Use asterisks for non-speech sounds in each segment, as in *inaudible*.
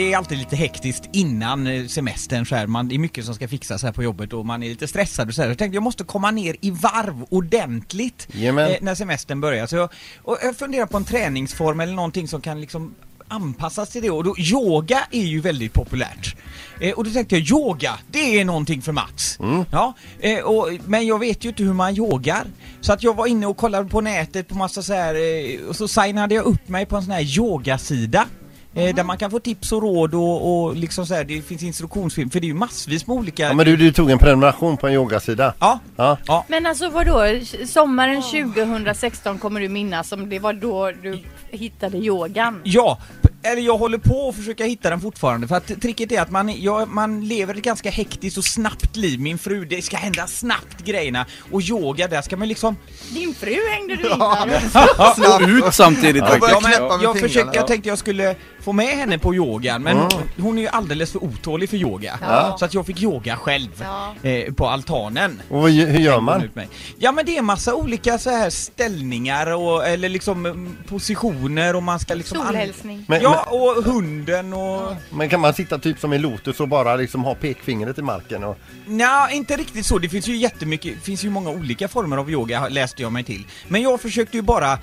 Det är alltid lite hektiskt innan eh, semestern så här. Man, det är mycket som ska fixas här på jobbet och man är lite stressad och så här. Jag tänkte jag måste komma ner i varv ordentligt eh, när semestern börjar. Så jag, och jag funderar på en träningsform eller någonting som kan liksom anpassas till det och då, yoga är ju väldigt populärt. Eh, och då tänkte jag yoga, det är någonting för Mats. Ja, eh, och, men jag vet ju inte hur man yogar. Så att jag var inne och kollade på nätet på massa så här eh, och så signade jag upp mig på en sån här yogasida. Eh, där man kan få tips och råd och, och liksom så här, det finns instruktionsfilm, för det är ju massvis med olika... Ja, men du, du tog en prenumeration på en yogasida? ja, Ja. ja. Men alltså vadå, sommaren 2016 kommer du minnas som det var då du hittade yogan? Ja, eller jag håller på att försöka hitta den fortfarande för att tricket är att man, ja, man lever ett ganska hektiskt och snabbt liv. Min fru, det ska hända snabbt grejerna och yoga där ska man liksom... Din fru hängde du innan. *laughs* Och ut samtidigt faktiskt. Ja, jag, fingrarna, försökte, ja. jag tänkte jag skulle få med henne på yogan men hon är ju alldeles för otålig för yoga. Ja. Så att jag fick yoga själv Ja. eh, på altanen. Och vad, hur gör man? Ut mig. Ja men det är massa olika så här ställningar och, eller liksom mm, positioner och man ska liksom... Solhälsning. Men, Ja, och hunden och... men, kan man sitta typ som i Lotus och bara liksom ha pekfingret i marken? Och, Nja, inte riktigt så. Det finns ju jättemycket, det finns ju många olika former av yoga läste jag mig till. Men jag försökte ju bara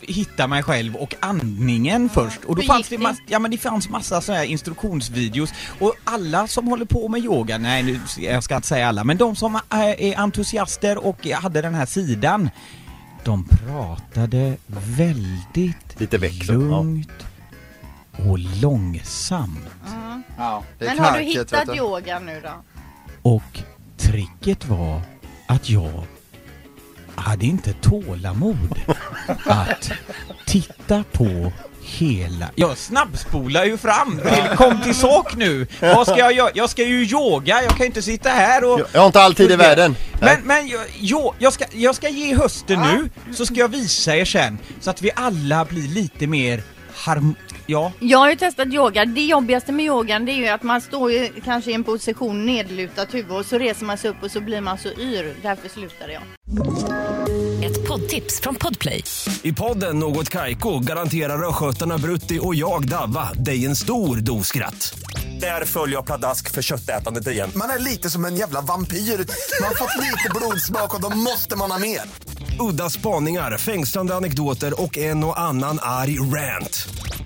hitta mig själv och andningen först. Och då fanns det, det? mass, ja, men det fanns massa sådana här instruktionsvideos. Och alla som håller på med yoga, nej nu, jag ska inte säga alla, men de som är, entusiaster och hade den här sidan, de pratade väldigt Lite ja. lugnt och långsamt. Ja. Det är Men har du hittat du. yogan nu då? Och tricket var att jag hade inte tålamod *laughs* att titta på hela... Jag snabbspolar ju fram! till- Kom till sak nu! Vad ska jag göra? Jag ska ju yoga, jag kan ju inte sitta här och... jag, har inte all tid i världen. Men, men jag, jag, ska, jag ska ge hösten nu, så ska jag visa er sen, så att vi alla blir lite mer harm... Ja, Jag har ju testat yoga. Det jobbigaste med yogan det är ju att man står ju kanske i en position nedlutat huvud och så reser man sig upp och så blir man så yr. Därför slutade jag. Ett poddtips från Podplay. I podden Något Kaiko garanterar östgötarna Brutti och jag, Davva, dig en stor dos skratt. Där följer jag pladask för köttätandet igen. Man är lite som en jävla vampyr. Man har fått lite blodsmak och då måste man ha mer. Udda spaningar, fängslande anekdoter och en och annan arg rant.